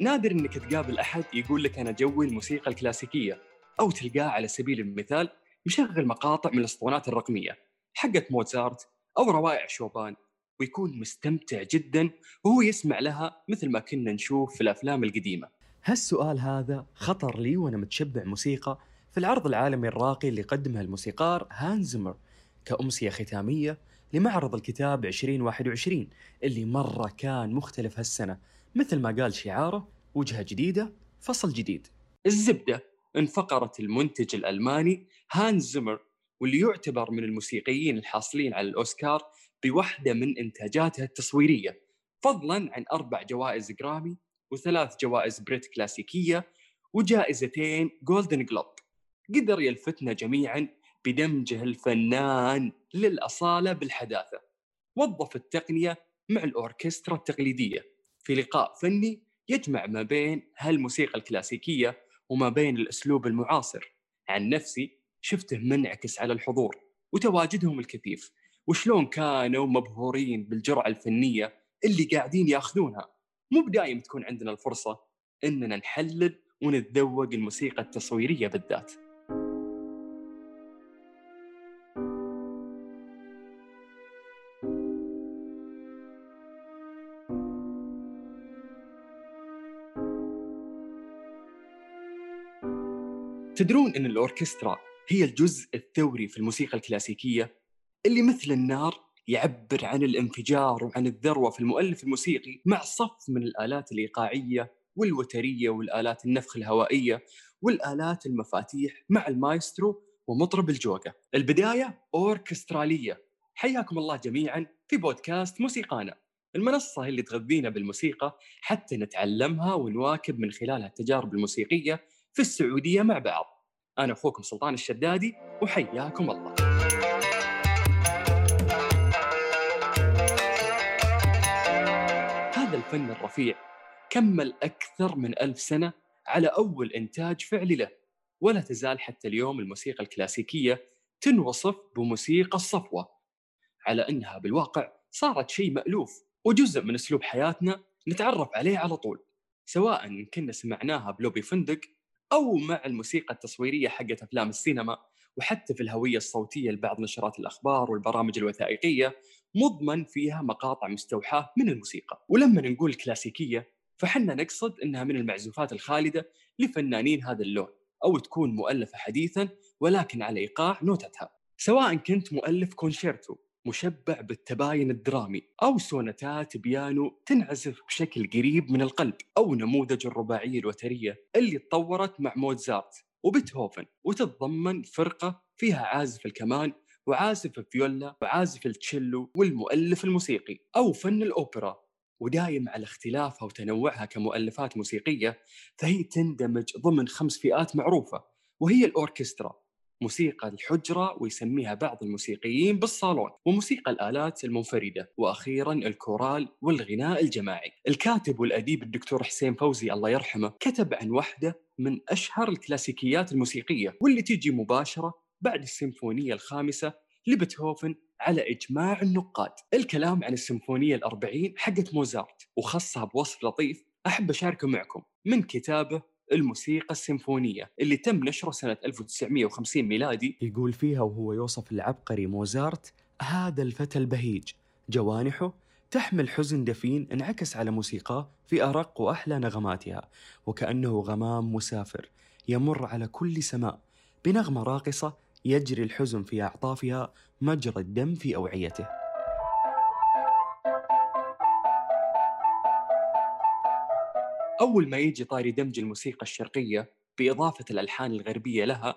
نادر إنك تقابل أحد يقول لك أنا جوي الموسيقى الكلاسيكية أو تلقاه على سبيل المثال مشغل مقاطع من الأسطوانات الرقمية حقت موزارت أو روائع شوبان ويكون مستمتع جدا وهو يسمع لها مثل ما كنا نشوف في الأفلام القديمة. هالسؤال هذا خطر لي وأنا متشبع موسيقى في العرض العالمي الراقي اللي قدمها الموسيقار هانزمر كأمسية ختامية لمعرض الكتاب 2021 اللي مرة كان مختلف هالسنة مثل ما قال شعاره وجهة جديدة فصل جديد. الزبدة انفقرت المنتج الألماني هانز زمر واللي يعتبر من الموسيقيين الحاصلين على الأوسكار بوحدة من إنتاجاته التصويرية فضلا عن أربع جوائز جرامي وثلاث جوائز بريت كلاسيكية وجائزتين جولدن جلوب قدر يلفتنا جميعا بدمجه الفنان للأصالة بالحداثة. وظف التقنية مع الأوركسترا التقليدية. في لقاء فني يجمع ما بين هالموسيقى الكلاسيكية وما بين الأسلوب المعاصر. عن نفسي شفته منعكس على الحضور وتواجدهم الكثيف. وشلون كانوا مبهورين بالجرعة الفنية اللي قاعدين ياخذونها. مو بدايم تكون عندنا الفرصة إننا نحلل ونتذوق الموسيقى التصويرية بالذات. تدرون إن الأوركسترا هي الجزء الثوري في الموسيقى الكلاسيكية اللي مثل النار يعبر عن الانفجار وعن الذروة في المؤلف الموسيقي مع صف من الآلات الإيقاعية والوترية والآلات النفخ الهوائية والآلات المفاتيح مع المايسترو ومطرب الجوقه. البداية أوركسترالية. حياكم الله جميعا في بودكاست موسيقانا. المنصة اللي تغذينا بالموسيقى حتى نتعلمها ونواكب من خلالها التجارب الموسيقية في السعودية مع بعض. أنا أخوكم سلطان الشدادي وحياكم الله. هذا الفن الرفيع كمل أكثر من ألف سنة على أول إنتاج فعلي له ولا تزال حتى اليوم الموسيقى الكلاسيكية تنوصف بموسيقى الصفوة على أنها بالواقع صارت شيء مألوف وجزء من أسلوب حياتنا نتعرف عليه على طول سواء كنا سمعناها بلوبي فندق أو مع الموسيقى التصويرية حقت أفلام السينما وحتى في الهوية الصوتية لبعض نشرات الأخبار والبرامج الوثائقية مضمن فيها مقاطع مستوحاة من الموسيقى. ولما نقول كلاسيكية فحنا نقصد أنها من المعزوفات الخالدة لفنانين هذا اللون أو تكون مؤلفة حديثا ولكن على إيقاع نوتتها. سواء كنت مؤلف كونشيرتو مشبع بالتباين الدرامي أو سوناتات بيانو تنعزف بشكل قريب من القلب أو نموذج الرباعية الوترية اللي تطورت مع موزارت وبيتهوفن وتتضمن فرقة فيها عازف الكمان وعازف الفيولا وعازف التشيلو والمؤلف الموسيقي أو فن الأوبرا. ودايم على اختلافها وتنوعها كمؤلفات موسيقية فهي تندمج ضمن خمس فئات معروفة وهي الأوركسترا. موسيقى الحجرة ويسميها بعض الموسيقيين بالصالون وموسيقى الآلات المنفردة وأخيرا الكورال والغناء الجماعي. الكاتب والأديب الدكتور حسين فوزي الله يرحمه كتب عن واحدة من أشهر الكلاسيكيات الموسيقية واللي تيجي مباشرة بعد السيمفونية الخامسة لبيتهوفن على إجماع النقاد. الكلام عن السيمفونية الأربعين حقت موزارت وخصها بوصف لطيف أحب أشاركه معكم. من كتابه الموسيقى السيمفونية اللي تم نشره سنة 1950 ميلادي. يقول فيها وهو يوصف العبقري موزارت هذا الفتى البهيج. جوانحه تحمل حزن دفين انعكس على موسيقاه في أرق وأحلى نغماتها وكأنه غمام مسافر يمر على كل سماء. بنغمة راقصة يجري الحزن في أعطافها مجرى الدم في أوعيته. أول ما يجي طاري دمج الموسيقى الشرقية بإضافة الألحان الغربية لها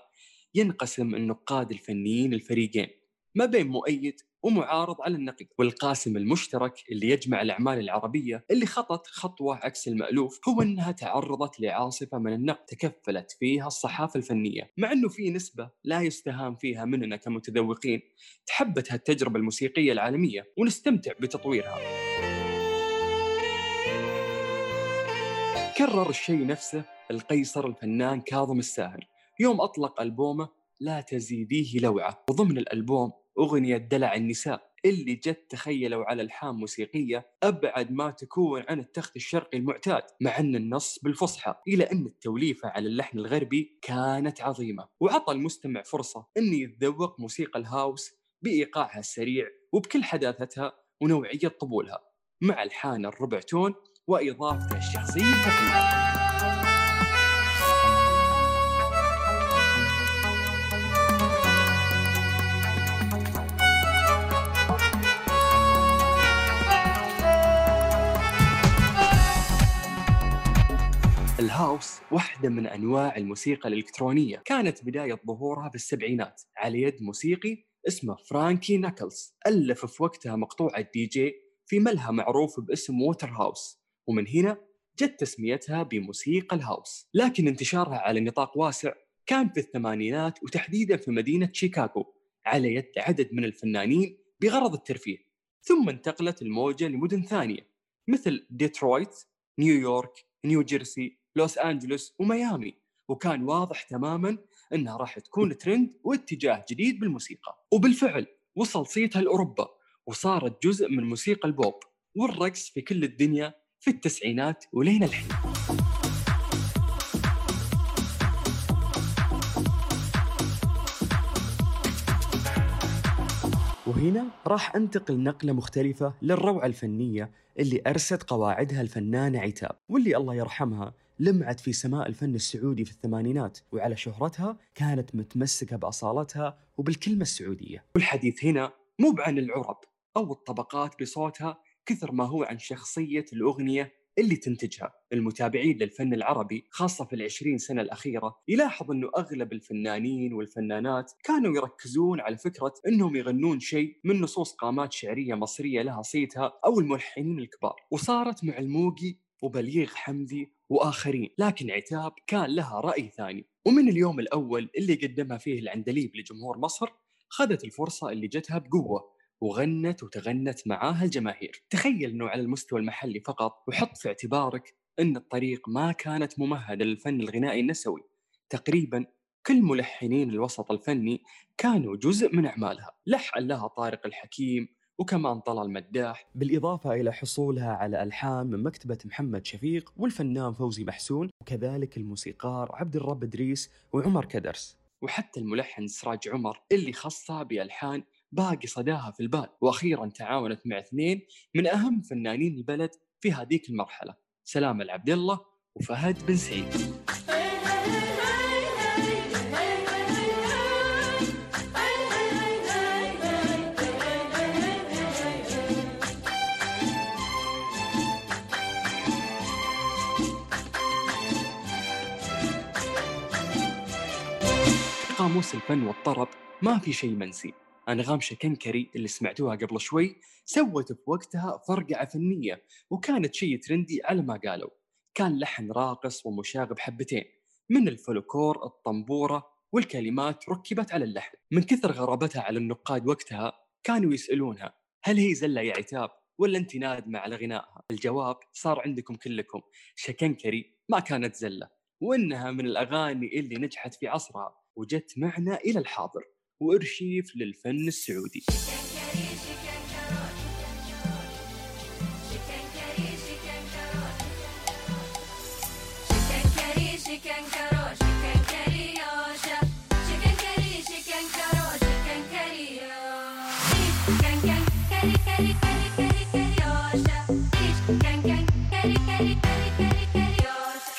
ينقسم النقاد الفنيين الفريقين ما بين مؤيد ومعارض على النقيض والقاسم المشترك اللي يجمع الأعمال العربية اللي خطت خطوة عكس المألوف هو أنها تعرضت لعاصفة من النقد تكفلت فيها الصحافة الفنية مع أنه في نسبة لا يستهان فيها مننا كمتذوقين تحبت هالتجربة الموسيقية العالمية ونستمتع بتطويرها. كرر الشيء نفسه القيصر الفنان كاظم الساهر. يوم أطلق ألبومه لا تزيديه لوعة. وضمن الألبوم أغنية دلع النساء. اللي جت تخيلوا على ألحان موسيقية أبعد ما تكون عن التخت الشرقي المعتاد مع أن النص بالفصحى. إلى أن التوليفة على اللحن الغربي كانت عظيمة. وعطى المستمع فرصة انه يتذوق موسيقى الهاوس بإيقاعها السريع وبكل حداثتها ونوعية طبولها. مع ألحان الربع تون واضافته الشخصيه الخفيفه الهاوس واحدة من أنواع الموسيقى الإلكترونية. كانت بداية ظهورها بالسبعينات على يد موسيقي اسمه فرانكي ناكلز. ألف في وقتها مقطوعة دي جي في ملهى معروف باسم Warehouse. ومن هنا جت تسميتها بموسيقى ال house. لكن انتشارها على نطاق واسع كان في الثمانينات وتحديدا في مدينة شيكاغو على يد عدد من الفنانين بغرض الترفيه. ثم انتقلت الموجة لمدن ثانية مثل ديترويت نيويورك نيو جيرسي لوس أنجلوس وميامي. وكان واضح تماما أنها راح تكون ترند واتجاه جديد بالموسيقى. وبالفعل وصل صيتها لأوروبا وصارت جزء من موسيقى البوب. والرقص في كل الدنيا في التسعينات ولين الحين. وهنا راح أنتقل نقلة مختلفة للروعة الفنية اللي أرست قواعدها الفنانة عتاب واللي الله يرحمها لمعت في سماء الفن السعودي في الثمانينات وعلى شهرتها كانت متمسكة بأصالتها وبالكلمة السعودية. والحديث هنا مو عن العرب أو الطبقات بصوتها كثر ما هو عن شخصية الأغنية اللي تنتجها. المتابعين للفن العربي خاصة في العشرين سنة الأخيرة يلاحظ أنه أغلب الفنانين والفنانات كانوا يركزون على فكرة أنهم يغنون شيء من نصوص قامات شعرية مصرية لها صيتها أو الملحنين الكبار. وصارت مع الموجي وبليغ حمدي وآخرين لكن عتاب كان لها رأي ثاني. ومن اليوم الأول اللي قدمها فيه العندليب لجمهور مصر خذت الفرصة اللي جتها بقوة. وغنت وتغنت معاها الجماهير تخيل أنه على المستوى المحلي فقط وحط في اعتبارك أن الطريق ما كانت ممهدة للفن الغنائي النسوي. تقريبا كل ملحنين الوسط الفني كانوا جزء من أعمالها. لحن لها طارق الحكيم وكمان طلال مداح بالإضافة إلى حصولها على ألحان من مكتبة محمد شفيق والفنان فوزي محسون وكذلك الموسيقار عبد الرب إدريس وعمر كدرس. وحتى الملحن سراج عمر اللي خصها بألحان باقي صداها في البال وأخيرا تعاونت مع اثنين من أهم فنانين البلد في هذيك المرحلة. سلام العبد الله وفهد بن سعيد. قاموس الفن والطرب ما في شيء منسي. أنغام شكنكري اللي سمعتوها قبل شوي سوت في وقتها فرقعة فنية وكانت شيء ترندي على ما قالوا. كان لحن راقص ومشاغب حبتين من الفلكور الطنبورة والكلمات ركبت على اللحن. من كثر غرابتها على النقاد وقتها كانوا يسألونها هل هي زلة يا عتاب ولا أنت نادمة على غنائها؟ الجواب صار عندكم كلكم شكنكري ما كانت زلة وإنها من الأغاني اللي نجحت في عصرها وجت معنا إلى الحاضر. وإرشيف للفن السعودي.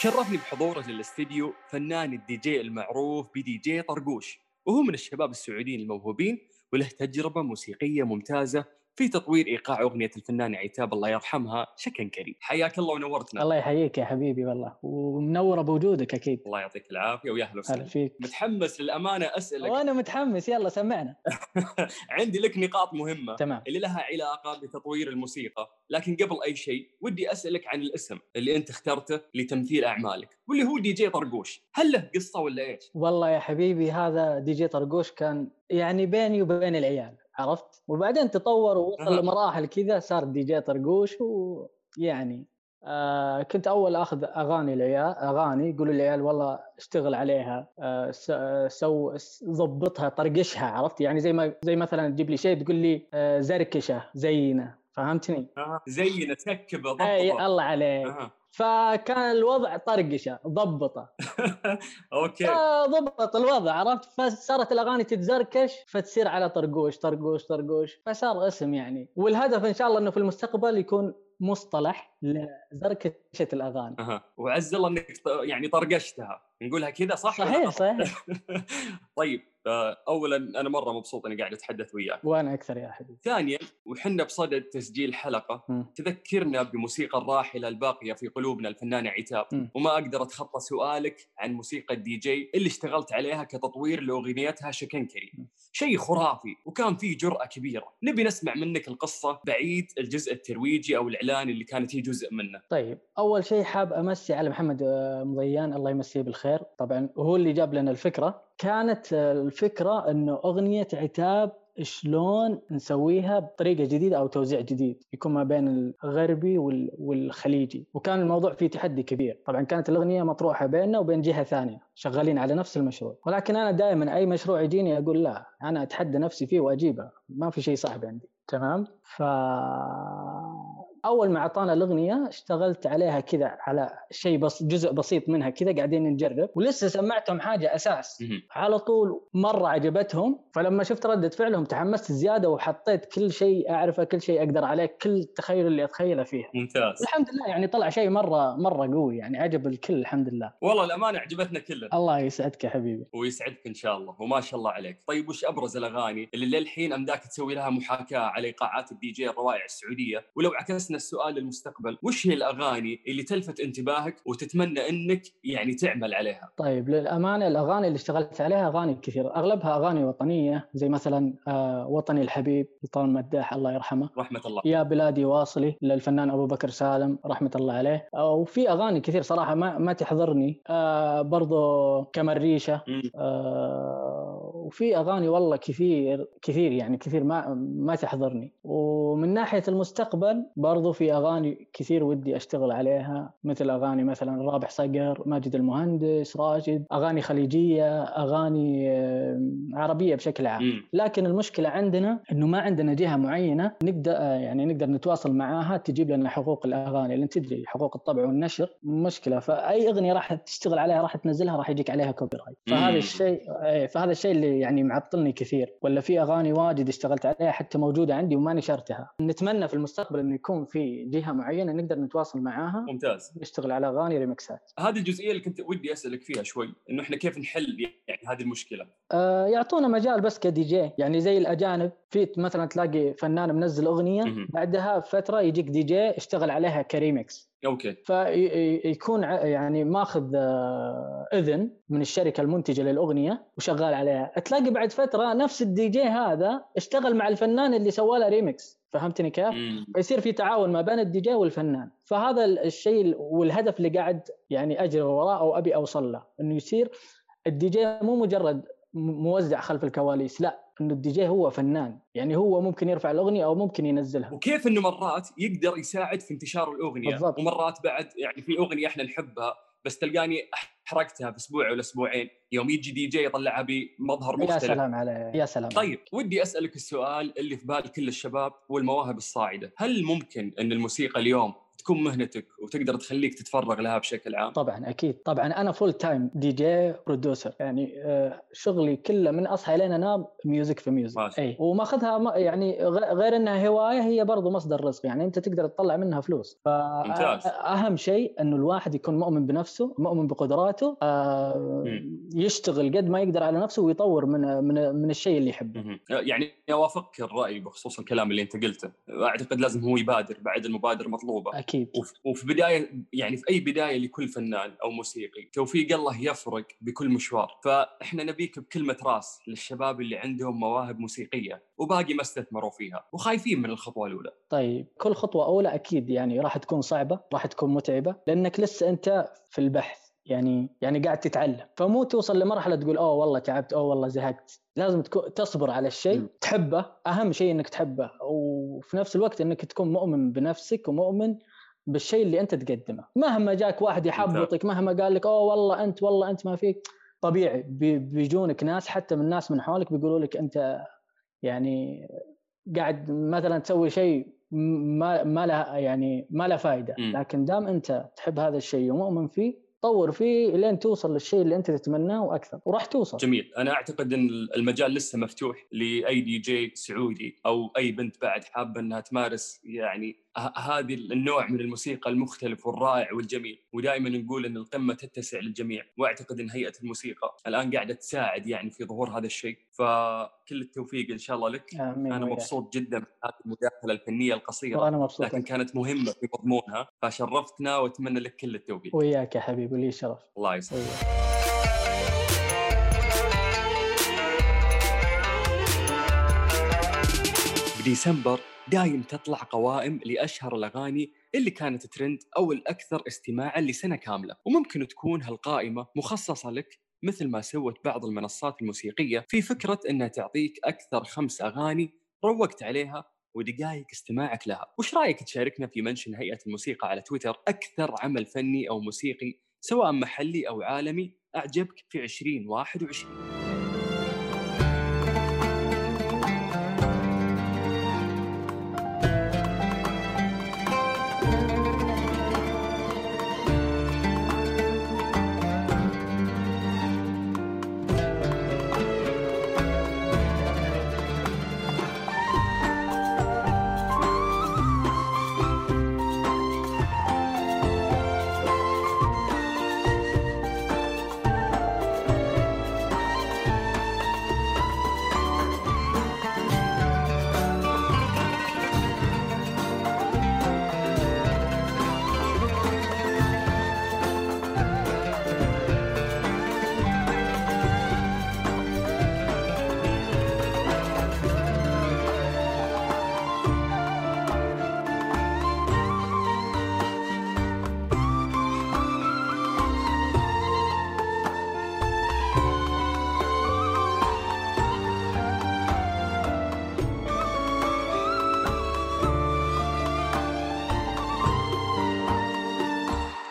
شرفني بحضوره للاستديو فنان الدي جي المعروف بدي جي طرقوش. وهو من الشباب السعوديين الموهوبين وله تجربة موسيقية ممتازة في تطوير إيقاع أغنية الفنان عتاب الله يرحمها شكنكري حياك الله ونورتنا. الله يحييك يا حبيبي والله ومنورة بوجودك أكيد. الله يعطيك العافية ويا أهلا وسهلا. فيك. متحمس للأمانة أسألك. وأنا متحمس يلا سمعنا. عندي لك نقاط مهمة تمام. اللي لها علاقة بتطوير الموسيقى. لكن قبل أي شيء ودي أسألك عن الاسم اللي أنت اخترته لتمثيل أعمالك واللي هو دي جي طرقوش. هل له قصة ولا إيش؟ والله يا حبيبي هذا دي جي طرقوش كان يعني بيني وبين العيال. عرفت وبعدين تطور ووصل أه. لمراحل كذا صار دي جي طرقوش ويعني آه كنت أول أخذ أغاني العيال أغاني يقولوا العيال والله اشتغل عليها آه آه، سوي ضبطها طرقشها عرفت يعني زي ما زي مثلا تجيب لي شيء تقول لي آه زركشة زينة فهمتني؟ آه. زينا تركبه اي ضبطة الله عليك آه. فكان الوضع طرقشه ضبطه. أوكي. ضبط الوضع عرفت؟ فصارت الأغاني تتزركش فتصير على طرقوش طرقوش طرقوش فصار اسم يعني. والهدف إن شاء الله إنه في المستقبل يكون مصطلح لزركشة الأغاني. أها. وعز الله إنك يعني طرقشتها. نقولها كذا صح صحيح؟ صحيح. طيب. آه، اولا أنا مرة مبسوط إني قاعد أتحدث وياك. وأنا أكثر يا حبيبي. ثانيا وحنا بصدد تسجيل حلقة. مم. تذكرنا بموسيقى الراحلة الباقية في قلوبنا الفنانه عتاب. مم. وما أقدر أتخطى سؤالك عن موسيقى الدي جي اللي اشتغلت عليها كتطوير لأغنيتها شكنكري. شيء خرافي وكان فيه جرأة كبيرة. نبي نسمع منك القصة بعيد الجزء الترويجي أو الإعلاني اللي كانت هي جزء منه. طيب أول شيء حاب أمسي على محمد آه، مضيان. الله يمسيه بالخير. طبعا وهو اللي جاب لنا الفكرة. كانت الفكرة إنه أغنية عتاب شلون نسويها بطريقة جديدة أو توزيع جديد يكون ما بين الغربي وال- والخليجي. وكان الموضوع فيه تحدي كبير. طبعا كانت الأغنية مطروحة بيننا وبين جهة ثانية شغالين على نفس المشروع. ولكن أنا دائما أي مشروع يجيني أقول لا أنا أتحدى نفسي فيه وأجيبه. ما في شيء صعب عندي. تمام؟ ف أول ما أعطانا الأغنية اشتغلت عليها كذا على شيء بس جزء بسيط منها كذا قاعدين نجرب. ولسه سمعتهم حاجة أساس. على طول مرة عجبتهم. فلما شفت ردة فعلهم تحمست زيادة وحطيت كل شيء أعرفه كل شيء أقدر عليه كل التخيل اللي أتخيله فيها ممتاز. الحمد لله يعني طلع شيء مرة مرة قوي يعني عجب الكل الحمد لله. والله الأمانة عجبتنا كلنا. الله يسعدك يا حبيبي. ويسعدك إن شاء الله. وما شاء الله عليك. طيب وش أبرز الأغاني اللي للحين أمداك تسوي لها محاكاة على إيقاعات الدي جي الروائع السعودية؟ ولو عكسنا السؤال للمستقبل. وش هي الأغاني اللي تلفت انتباهك وتتمنى إنك يعني تعمل عليها؟ طيب للأمانة الأغاني اللي اشتغلت عليها أغاني كثيره أغلبها أغاني وطنية زي مثلا آه، وطني الحبيب لطال مداح الله يرحمه. رحمة الله. يا بلادي واصلي للفنان أبو بكر سالم رحمة الله عليه. وفي أغاني كثير صراحة ما ما تحضرني. آه، برضو كمريشة. آه، وفي أغاني والله كثير كثير يعني كثير ما ما تحضرني ومن ناحية المستقبل برضو في أغاني كثير ودي أشتغل عليها مثل أغاني مثلا رابح صقر ماجد المهندس راشد أغاني خليجية أغاني عربية بشكل عام. لكن المشكلة عندنا إنه ما عندنا جهة معينة نقدر آه، يعني نقدر نتواصل معاها تجيب لنا حقوق الأغاني لأن تدري حقوق الطبع والنشر مشكلة فأي أغنية راح تشتغل عليها راح تنزلها راح يجيك عليها copyright فهذا. الشيء إيه، فهذا الشيء اللي يعني معطلني كثير ولا في أغاني واجد اشتغلت عليها حتى موجودة عندي وما نشرتها نتمنى في المستقبل انه يكون في جهة معينة نقدر نتواصل معاها ممتاز. نشتغل على أغاني ريمكسات هذه الجزئية اللي كنت ودي أسألك فيها شوي إنه إحنا كيف نحل يعني هذه المشكلة؟ آه، يعطونا مجال بس كدي جي يعني زي الأجانب. في مثلا تلاقي فنان منزل أغنية. بعدها فترة يجيك دي جي اشتغل عليها ك remix okay. فيكون يعني ماخذ آه، إذن من الشركة المنتجة للأغنية وشغال عليها. تلاقي بعد فترة نفس الدي جي هذا اشتغل مع الفنان اللي سوى له ريمكس فهمتني كيف؟ فيصير في تعاون ما بين الدي جي والفنان. فهذا الشيء والهدف اللي قاعد يعني أجري وراه أو ابي أوصل له إنه يصير الدي جي مو مجرد موزع خلف الكواليس لا. إنه الدي جي هو فنان. يعني هو ممكن يرفع الأغنية أو ممكن ينزلها. وكيف إنه مرات يقدر يساعد في انتشار الأغنية؟ بالضبط. ومرات بعد يعني في أغنية إحنا نحبها بس تلقاني حرقتها في أسبوع ولا أسبوعين. يوم يجي دي جي يطلعها بمظهر يا مختلف. سلام عليه. يا سلام طيب ودي أسألك السؤال اللي في بال كل الشباب والمواهب الصاعدة، هل ممكن إن الموسيقى اليوم تكون مهنتك وتقدر تخليك تتفرغ لها بشكل عام؟ طبعا أكيد طبعا أنا full time DJ producer يعني آه، شغلي كله من أصحى لين أنام music في music ماشي. أي وماخذها يعني غير إنها هواية هي برضو مصدر رزق يعني أنت تقدر تطلع منها فلوس ممتاز. فاهم شيء إنه الواحد يكون مؤمن بنفسه مؤمن بقدراته آه،. يشتغل قد ما يقدر على نفسه ويطور من من من الشيء اللي يحبه. يعني اوافقك الرأي بخصوص الكلام اللي أنت قلته، أعتقد لازم هو يبادر بعد المبادرة مطلوبة. أكيد وف- وفي بداية يعني في أي بداية لكل فنان أو موسيقي توفيق الله يفرق بكل مشوار. فإحنا نبيك بكلمة راس للشباب اللي عندهم مواهب موسيقية وباقي ما استثمروا فيها وخايفين من الخطوة الأولى. طيب كل خطوة أولى أكيد يعني راح تكون صعبة راح تكون متعبة لأنك لسه أنت في البحث يعني يعني قاعد تتعلم. فمو توصل لمرحلة تقول أوه والله تعبت أوه والله زهقت. لازم تكون تصبر على الشيء. تحبه أهم شيء أنك تحبه. وفي نفس الوقت أنك تكون مؤمن بنفسك ومؤمن بالشيء اللي أنت تقدمه. مهما جاك واحد يحبطك مهما قال لك أوه والله أنت والله أنت ما فيك طبيعي بيجونك ناس حتى من ناس من حولك بيقولوا لك أنت يعني قاعد مثلا تسوي شيء ما ما له يعني ما له فائده لكن دام أنت تحب هذا الشيء ومؤمن فيه طور فيه لين توصل للشيء اللي أنت تتمناه وأكثر. وراح توصل. جميل. أنا أعتقد إن المجال لسه مفتوح لأي دي جي سعودي أو أي بنت بعد حابة إنها تمارس يعني هذه النوع من الموسيقى المختلف والرائع والجميل. ودائما نقول إن القمة تتسع للجميع وأعتقد إن هيئة الموسيقى الآن قاعدة تساعد يعني في ظهور هذا الشيء. فكل التوفيق إن شاء الله لك. آمين أنا. مبسوط جدا بهذه المداخلة الفنية القصيرة وأنا مبسوط. لكن كانت مهمة في مضمونها فشرفتنا وأتمنى لك كل التوفيق. وياك يا حبيبي لي شرف. الله يسلمك. بديسمبر دايم تطلع قوائم لأشهر الأغاني اللي كانت ترند أو الأكثر استماعاً لسنة كاملة. وممكن تكون هالقائمة مخصصة لك مثل ما سوت بعض المنصات الموسيقية في فكرة أنها تعطيك أكثر خمس أغاني روقت عليها ودقائق استماعك لها. وش رأيك تشاركنا في منشن هيئة الموسيقى على تويتر أكثر عمل فني أو موسيقي سواء محلي أو عالمي؟ أعجبك في 2021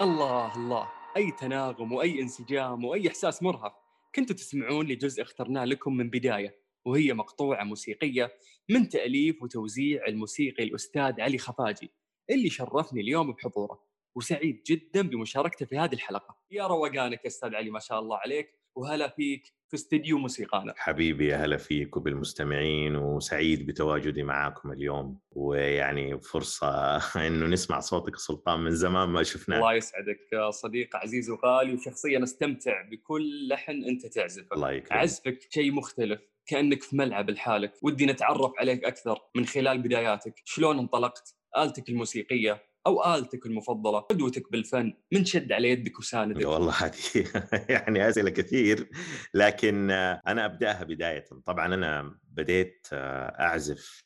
الله الله. أي تناغم وأي انسجام وأي إحساس مرهف. كنتوا تسمعون لجزء اخترناه لكم من بداية وهي مقطوعة موسيقية من تأليف وتوزيع الموسيقي الأستاذ علي خفاجي اللي شرفني اليوم بحضوره. وسعيد جدا بمشاركته في هذه الحلقة. يا روقانك يا أستاذ علي ما شاء الله عليك. وهلا فيك. في استديو موسيقانا حبيبي يا هلا فيك وبالمستمعين وسعيد بتواجدي معاكم اليوم. ويعني فرصة إنه نسمع صوتك سلطان من زمان ما شفناه. الله يسعدك صديق عزيز وغالي وشخصيا أستمتع بكل لحن أنت تعزفه. الله يكرمك. عزفك شيء مختلف كأنك في ملعب لحالك ودي نتعرف عليك أكثر من خلال بداياتك. شلون انطلقت؟ آلتك الموسيقية أو آلتك المفضلة قدوتك بالفن من شد على يدك وساندك؟ والله هذه يعني أسئلة كثير لكن أنا أبدأها بداية. طبعا أنا بديت أعزف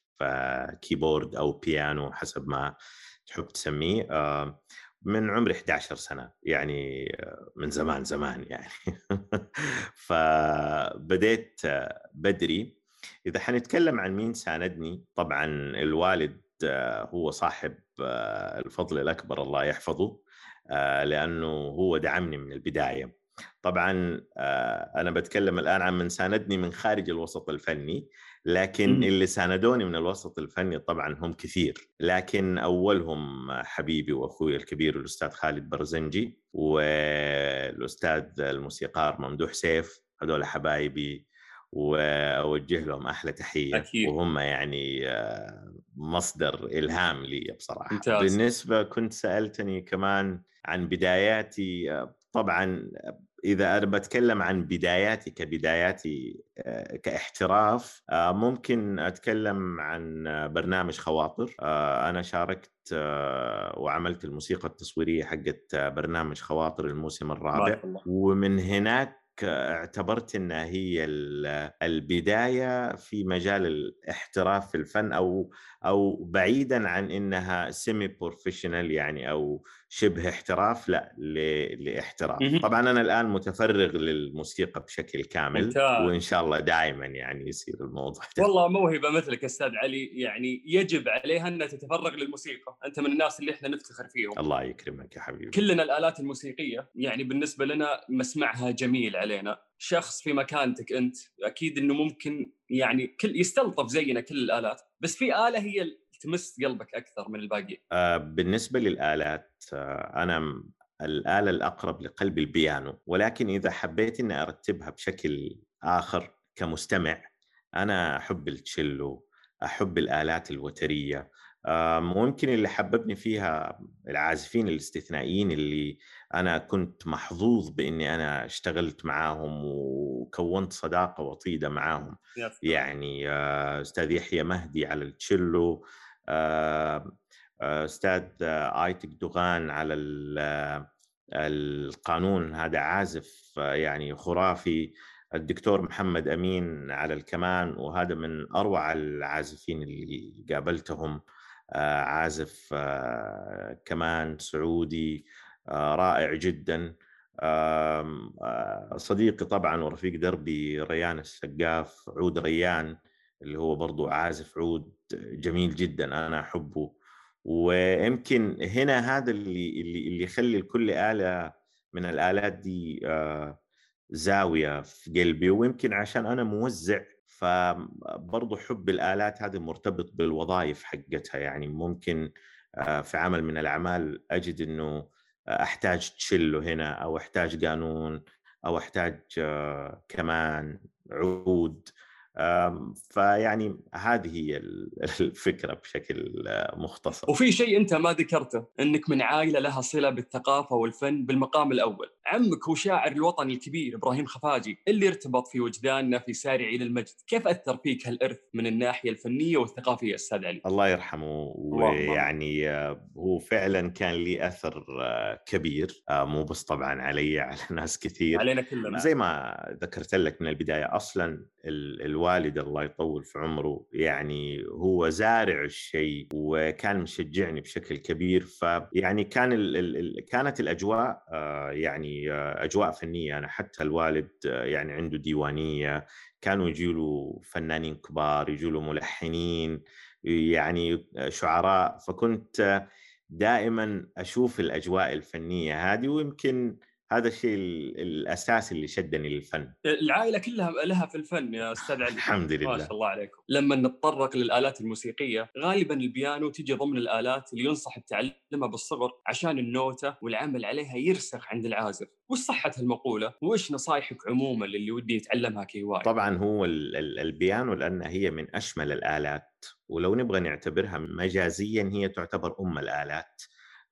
keyboard أو بيانو حسب ما تحب تسميه من عمري 11 سنة يعني من زمان زمان يعني. فبديت بدري. إذا حنتكلم عن مين ساندني طبعا الوالد هو صاحب الفضل الأكبر الله يحفظه آه، لأنه هو دعمني من البداية طبعا آه، أنا بتكلم الآن عن من ساندني من خارج الوسط الفني لكن. اللي ساندوني من الوسط الفني طبعا هم كثير لكن أولهم حبيبي وأخوي الكبير الأستاذ خالد برزنجي والأستاذ الموسيقار ممدوح سيف هذول حبايبي وأوجه لهم أحلى تحية أكيد. وهم يعني آه، مصدر إلهام لي بصراحة ممتاز. بالنسبة كنت سألتني كمان عن بداياتي آه، طبعا إذا أنا بتكلم عن بداياتي كبداياتي آه، كاحتراف آه، ممكن أتكلم عن آه، برنامج خواطر آه، أنا شاركت آه، وعملت الموسيقى التصويرية حقت آه، برنامج خواطر الموسم الرابع ومن هناك اعتبرت إنها هي البداية في مجال الاحتراف في الفن أو أو بعيدا عن إنها سيمي بروفيشنال يعني أو شبه احتراف لا لاحتراف. طبعا أنا الآن متفرغ للموسيقى بشكل كامل ممتاز. وإن شاء الله دائما يعني يصير الموضوع ده. والله موهبة مثلك أستاذ علي يعني يجب عليها أنها تتفرغ للموسيقى. أنت من الناس اللي إحنا نفتخر فيهم. الله يكرمك يا حبيبي. كلنا الآلات الموسيقية يعني بالنسبة لنا مسمعها جميل علينا شخص في مكانتك أنت أكيد إنه ممكن يعني كل يستلطف زينا كل الآلات بس في آلة هي تمس قلبك أكثر من الباقي. آه بالنسبة للآلات آه أنا الآلة الأقرب لقلبي البيانو ولكن إذا حبيت إني أرتبها بشكل آخر كمستمع أنا أحب التشيلو أحب الآلات الوترية ممكن اللي حببني فيها العازفين الاستثنائيين اللي أنا كنت محظوظ بإني أنا اشتغلت معاهم وكونت صداقة وطيدة معاهم. يعني أستاذ يحيى مهدي على التشيلو أستاذ آيتك دوغان على القانون. هذا عازف يعني خرافي. الدكتور محمد أمين على الكمان. وهذا من أروع العازفين اللي قابلتهم. آه، عازف آه، كمان سعودي آه، رائع جدا. صديقي طبعا ورفيق دربي ريان السقاف عود ريان اللي هو برضو عازف عود جميل جدا أنا أحبه. ويمكن هنا هذا اللي اللي اللي يخلي لكل آلة من الآلات دي زاوية في قلبي. ويمكن عشان أنا موزع فبرضه حب الآلات هذه مرتبط بالوظائف حقتها. يعني ممكن آه، في عمل من الأعمال أجد إنه أحتاج تشيلو هنا أو أحتاج قانون أو أحتاج آه، كمان عود. فيعني هذه هي الفكرة بشكل مختصر. وفي شيء أنت ما ذكرته إنك من عائلة لها صلة بالثقافة والفن بالمقام الأول. عمك هو شاعر الوطن الكبير إبراهيم خفاجي اللي ارتبط في وجداننا في سارع إلى المجد. كيف أثر فيك هالإرث من الناحية الفنية والثقافية أستاذ علي؟ الله يرحمه. ويعني آه، هو فعلا كان لي أثر آه، كبير آه، مو بس طبعا علي على ناس كثير. علينا كلنا. زي ما ذكرت لك من البداية أصلا الوالد الله يطول في عمره يعني هو زارع الشيء وكان مشجعني بشكل كبير. فيعني كان ال ال كانت الأجواء آه، يعني أجواء فنية. أنا حتى الوالد يعني عنده ديوانية كانوا يجوا له فنانين كبار يجوا له ملحنين يعني شعراء. فكنت دائما أشوف الأجواء الفنية هذه ويمكن هذا الشيء الأساسي اللي شدني للفن. العائلة كلها لها في الفن يا أستاذ علي. الحمد لله. ما شاء الله عليكم. لما نتطرق للآلات الموسيقية غالبا البيانو تجي ضمن الآلات اللي ينصح بتعلمها بالصغر عشان النوتة والعمل عليها يرسخ عند العازف. وش صحة المقوله وايش نصايحك عموما للي ودي يتعلمها كهوايه طبعا هو البيانو لأن هي من أشمل الآلات ولو نبغى نعتبرها مجازيا هي تعتبر أم الآلات.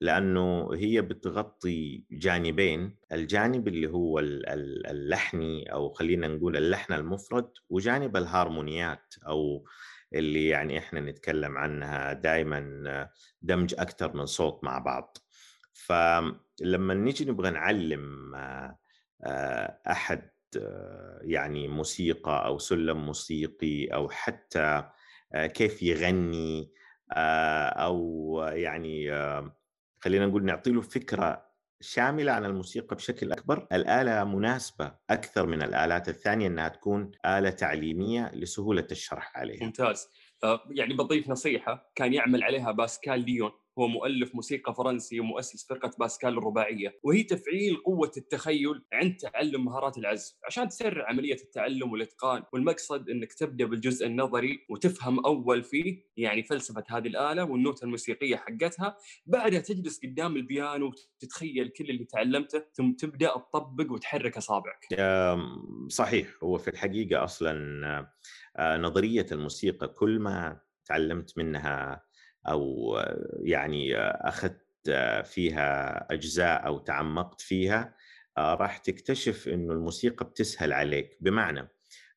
لأنه هي بتغطي جانبين، الجانب اللي هو اللحني أو خلينا نقول اللحن المفرد وجانب الهارمونيات أو اللي يعني إحنا نتكلم عنها دائما دمج أكثر من صوت مع بعض. فلما نيجي نبغى نعلم أحد يعني موسيقى أو سلم موسيقي أو حتى كيف يغني أو يعني خلينا نقول نعطي له فكرة شاملة عن الموسيقى بشكل أكبر، الآلة مناسبة أكثر من الآلات الثانية إنها تكون آلة تعليمية لسهولة الشرح عليها. ممتاز، آه، يعني بضيف نصيحة كان يعمل عليها باسكال ليون هو مؤلف موسيقى فرنسي ومؤسس فرقة باسكال الرباعية وهي تفعيل قوة التخيل عند تعلم مهارات العزف. عشان تسرع عملية التعلم والإتقان والمقصد أنك تبدأ بالجزء النظري وتفهم أول فيه يعني فلسفة هذه الآلة والنوتة الموسيقية حقتها. بعدها تجلس قدام البيانو وتتخيل كل اللي تعلمته ثم تبدأ تطبق وتحرك أصابعك. صحيح. هو في الحقيقة أصلا آه، نظرية الموسيقى كل ما تعلمت منها أو يعني أخذت فيها أجزاء أو تعمقت فيها راح تكتشف إنه الموسيقى بتسهل عليك. بمعنى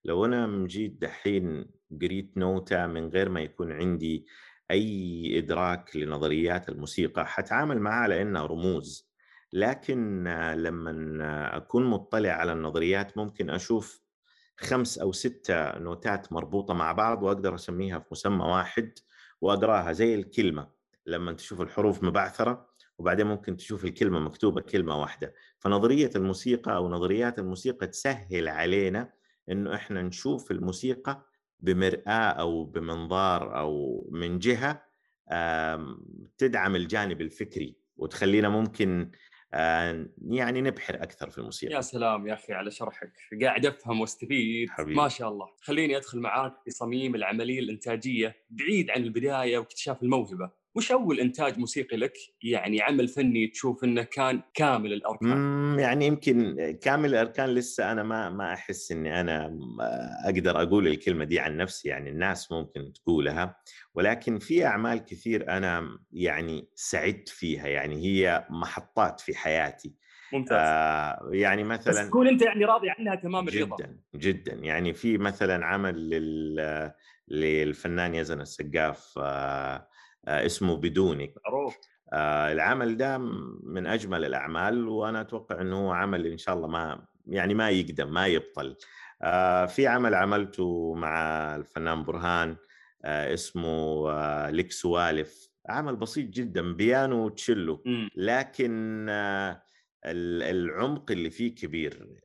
لو أنا جيت دحين قريت نوتة من غير ما يكون عندي أي إدراك لنظريات الموسيقى حتعامل معها على انها رموز. لكن لما أكون مطلع على النظريات ممكن أشوف خمس أو ستة نوتات مربوطة مع بعض وأقدر أسميها في مسمى واحد. واقراها زي الكلمة لما تشوف الحروف مبعثرة وبعدين ممكن تشوف الكلمة مكتوبة كلمة واحدة. فنظرية الموسيقى أو نظريات الموسيقى تسهل علينا إنه إحنا نشوف الموسيقى بمرآة أو بمنظار أو من جهة تدعم الجانب الفكري وتخلينا ممكن يعني نبحر أكثر في الموسيقى. يا سلام يا أخي على شرحك. قاعد أفهم وأستفيد. حبيبي. ما شاء الله. خليني أدخل معاك في صميم العملية الإنتاجية بعيد عن البداية واكتشاف الموهبة. وش أول إنتاج موسيقي لك؟ يعني عمل فني تشوف إنه كان كامل الأركان. يعني يمكن كامل الأركان لسه أنا ما ما أحس إني أنا أقدر أقول الكلمة دي عن نفسي يعني الناس ممكن تقولها. ولكن في أعمال كثير أنا يعني سعدت فيها يعني هي محطات في حياتي. ممتاز. آه يعني مثلا بس تكون أنت يعني راضي عنها تمام الرضا. جدا جدا. يعني في مثلا عمل لل للفنان يزن السقاف آه اسمه بدونك معروف. آه، العمل ده من أجمل الأعمال وأنا أتوقع إنه هو عمل إن شاء الله ما يعني ما يقدم ما يبطل. آه، في عمل عملته مع الفنان برهان اسمه لك سوالف. عمل بسيط جدا بيانو وتشيلو. لكن العمق اللي فيه كبير.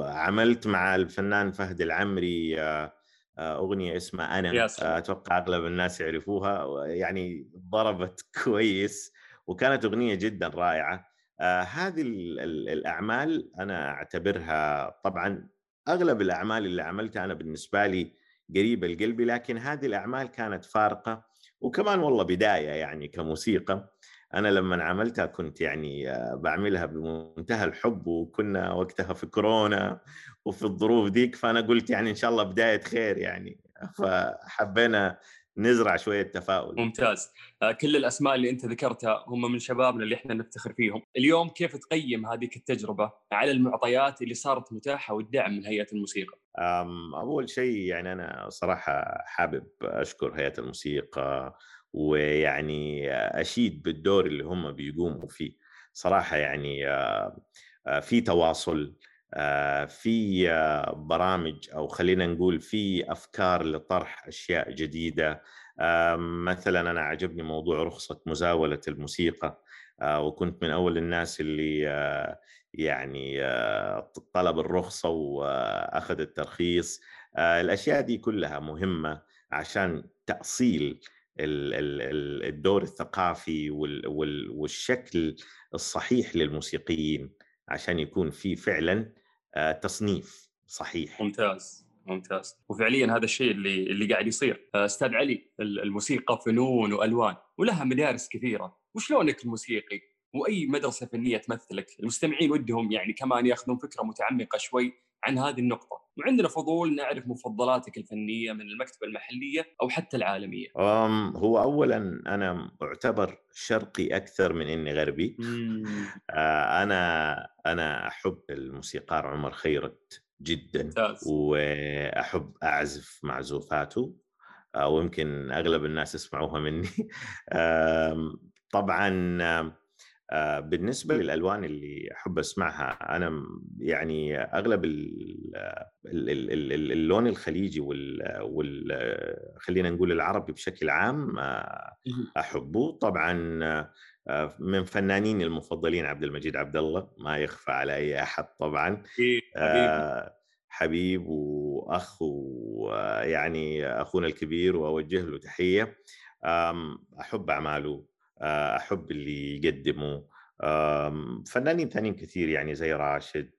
عملت مع الفنان فهد العمري أغنية اسمها أنا أتوقع أغلب الناس يعرفوها يعني ضربت كويس وكانت أغنية جدا رائعة. آه، هذه الأعمال أنا أعتبرها طبعا أغلب الأعمال اللي عملتها أنا بالنسبة لي قريبة لقلبي لكن هذه الأعمال كانت فارقة وكمان والله بداية يعني كموسيقى. أنا لما عملتها كنت يعني آه، بعملها بمنتهى الحب وكنا وقتها في كورونا وفي الظروف ديك فأنا قلت يعني إن شاء الله بداية خير يعني. فحبينا نزرع شوية تفاؤل. ممتاز. آه، كل الأسماء اللي أنت ذكرتها هم من شبابنا اللي إحنا نفتخر فيهم. اليوم كيف تقيم هذيك التجربة على المعطيات اللي صارت متاحة والدعم من هيئة الموسيقى؟ أول شيء يعني أنا صراحة حابب أشكر هيئة الموسيقى ويعني أشيد بالدور اللي هم بيقوموا فيه. صراحة يعني آه، آه، في تواصل آه، في برامج أو خلينا نقول في أفكار لطرح أشياء جديدة. مثلا أنا عجبني موضوع رخصة مزاولة الموسيقى. وكنت من أول الناس اللي يعني طلب الرخصة وأخذ الترخيص. الأشياء دي كلها مهمة عشان تأصيل الدور الثقافي والشكل الصحيح للموسيقيين عشان يكون في فعلا آه، تصنيف صحيح. ممتاز ممتاز. وفعليا هذا الشيء اللي اللي قاعد يصير. آه، أستاذ علي الموسيقى فنون وألوان ولها مدارس كثيرة. وشلونك الموسيقي؟ وأي مدرسة فنية تمثلك؟ المستمعين ودهم يعني كمان ياخذون فكرة متعمقة شوي عن هذه النقطة. وعندنا فضول نعرف مفضلاتك الفنية من المكتبة المحلية أو حتى العالمية. هو أولا أنا أعتبر شرقي أكثر من إني غربي. آه، أنا أنا أحب الموسيقار عمر خيرت جدا. ممتاز. وأحب أعزف معزوفاته آه، ويمكن أغلب الناس يسمعوها مني. طبعا بالنسبة للألوان اللي أحب أسمعها أنا يعني أغلب اللون الخليجي وال خلينا نقول العربي بشكل عام آه، أحبه. طبعا آه، من فنانيني المفضلين عبد المجيد عبد الله ما يخفى على أي أحد طبعا. حبيب, حبيب. وأخ ويعني أخونا الكبير وأوجه له تحية. أحب أعماله. آه، أحب اللي يقدموا فنانين ثانيين كثير يعني زي راشد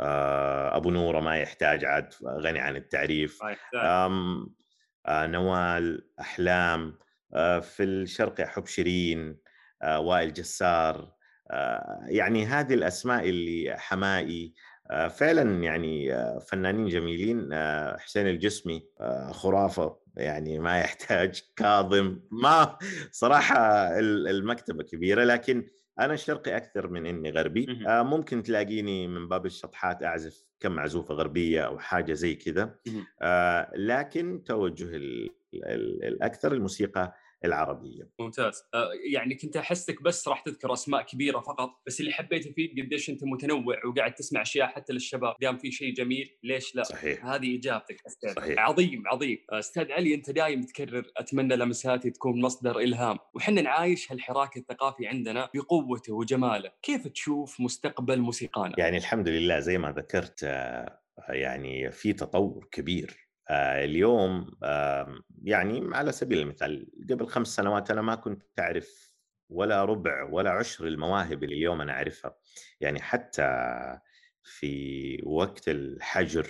آه، أبو نوره ما يحتاج عاد غني عن التعريف. آه، نوال أحلام في الشرق أحب شيرين وائل جسار. يعني هذه الأسماء اللي حمائي فعلا يعني فنانين جميلين حسين الجسمي خرافة يعني ما يحتاج كاظم ما صراحة المكتبة كبيرة لكن أنا شرقي أكثر من إني غربي. ممكن تلاقيني من باب الشطحات أعزف كم معزوفة غربية أو حاجة زي كذا. لكن توجه الأكثر الموسيقى العربية. ممتاز. آه، يعني كنت أحسك بس راح تذكر أسماء كبيرة فقط بس اللي حبيته فيك قديش أنت متنوع وقاعد تسمع أشياء حتى للشباب دام في شيء جميل ليش لا؟ صحيح. هذه إجابتك أستاذ. صحيح. عظيم عظيم. أستاذ علي أنت دايم تكرر أتمنى لمساتي تكون مصدر إلهام. وحنا نعايش هالحراك الثقافي عندنا بقوته وجماله. كيف تشوف مستقبل موسيقانا؟ يعني الحمد لله زي ما ذكرت آه، يعني في تطور كبير. اليوم آم، يعني على سبيل المثال قبل خمس سنوات أنا ما كنت أعرف ولا ربع ولا عشر المواهب اللي اليوم أنا أعرفها. يعني حتى في وقت الحجر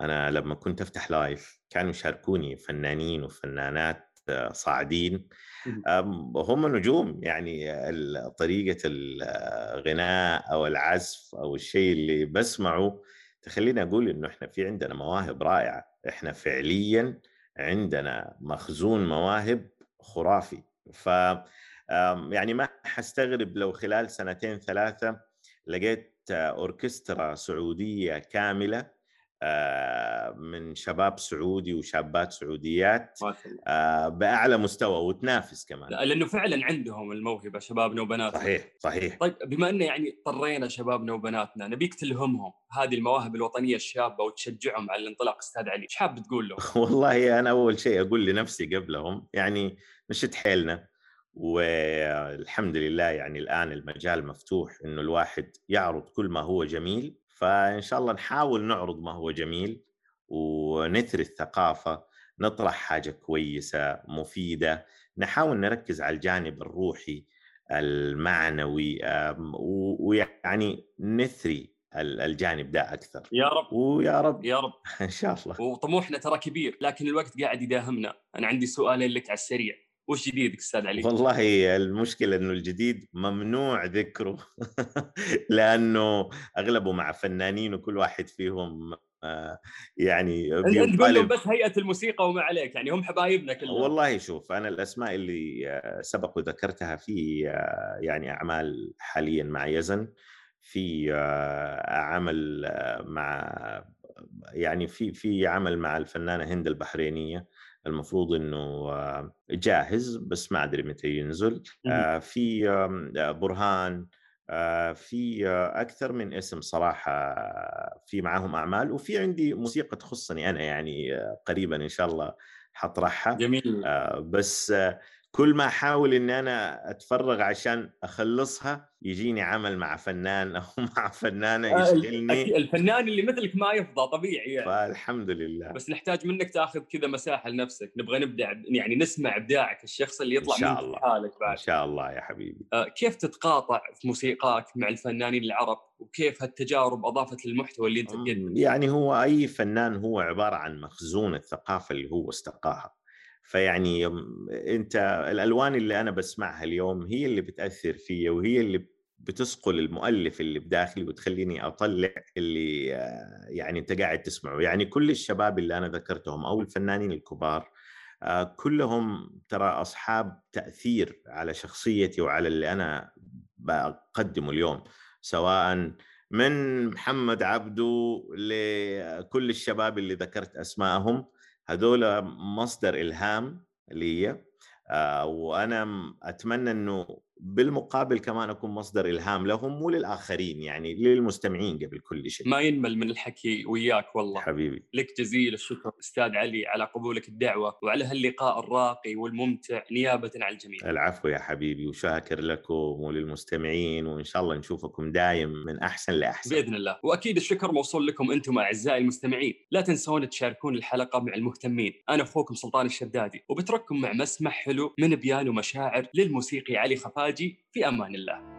أنا لما كنت أفتح لايف كانوا يشاركوني فنانين وفنانات آه، صاعدين. هم نجوم يعني طريقة الغناء أو العزف أو الشيء اللي بسمعه تخليني أقول إنه إحنا في عندنا مواهب رائعة. إحنا فعليا عندنا مخزون مواهب خرافي. ف يعني ما حستغرب لو خلال سنتين ثلاثة لقيت أوركسترا سعودية كاملة آه، من شباب سعودي وشابات سعوديات آه، بأعلى مستوى وتنافس كمان. لا، لأنه فعلا عندهم الموهبة شبابنا وبناتنا. صحيح صحيح. طيب بما إنه يعني اضطرينا شبابنا وبناتنا نبيك تلهمهم هذه المواهب الوطنية الشابة وتشجعهم على الانطلاق أستاذ علي، إيش حاب تقول لهم؟ والله أنا أول شيء أقول لنفسي قبلهم يعني نشد حيلنا والحمد لله يعني الآن المجال مفتوح إنه الواحد يعرض كل ما هو جميل فإن شاء الله نحاول نعرض ما هو جميل ونثري الثقافة نطرح حاجة كويسة مفيدة نحاول نركز على الجانب الروحي المعنوي ويعني نثري ال- الجانب ده أكثر. يا رب. ويا رب. يا رب. إن شاء الله. وطموحنا ترى كبير لكن الوقت قاعد يداهمنا، أنا عندي سؤالين لك على السريع، وش جديدك أستاذ علي؟ والله المشكلة إنه الجديد ممنوع ذكره لأنه أغلبه مع فنانين وكل واحد فيهم آه، يعني انت قول لهم بس هيئة الموسيقى وما عليك يعني هم حبايبنا كلهم والله شوف أنا الأسماء اللي آه، سبق وذكرتها في آه، يعني أعمال حاليا مع يزن في عمل مع يعني في في عمل مع الفنانة هند البحرينية المفروض إنه آه، جاهز بس ما أدري متى ينزل. آه، في آه، برهان في أكثر من اسم صراحة في معاهم أعمال. وفي عندي موسيقى تخصني أنا يعني قريبا إن شاء الله حطرحها. جميل. بس كل ما أحاول ان أنا أتفرغ عشان أخلصها يجيني عمل مع فنان أو مع فنانة آه، يشغلني. الفنان اللي مثلك ما يفضى طبيعي يعني. فالحمد لله. بس نحتاج منك تاخذ كذا مساحة لنفسك نبغى نبدع يعني نسمع إبداعك الشخص اللي يطلع إن شاء من الله. حالك إن بعد شاء الله يا حبيبي. آه، كيف تتقاطع في موسيقاك مع الفنانين العرب؟ وكيف هالتجارب أضافت للمحتوى اللي أنت تقدمه؟ يعني هو أي فنان هو عبارة عن مخزون الثقافة اللي هو استقاها. فيعني أنت الألوان اللي أنا بسمعها اليوم هي اللي بتأثر فيا وهي اللي بتسقل المؤلف اللي بداخلي وتخليني أطلع اللي آه، يعني أنت قاعد تسمعه. يعني كل الشباب اللي أنا ذكرتهم أو الفنانين الكبار آه، كلهم ترى أصحاب تأثير على شخصيتي وعلى اللي أنا بقدمه اليوم. سواء من محمد عبده لكل الشباب اللي ذكرت أسمائهم هذول مصدر إلهام لي آه، وأنا أتمنى إنه بالمقابل كمان أكون مصدر إلهام لهم وللاخرين يعني للمستمعين قبل كل شيء. ما ينمل من الحكي وياك والله. حبيبي. لك جزيل الشكر أستاذ علي على قبولك الدعوة وعلى هاللقاء الراقي والممتع نيابه عن الجميع. العفو يا حبيبي وشاكر لكم وللمستمعين وإن شاء الله نشوفكم دايم من أحسن لأحسن. بإذن الله. وأكيد الشكر موصول لكم أنتم أعزائي المستمعين. لا تنسون تشاركون الحلقة مع المهتمين. أنا أخوكم سلطان الشدادي وبترككم مع مسمع حلو من بيانو مشاعر للموسيقي علي خفاجي في أمان الله.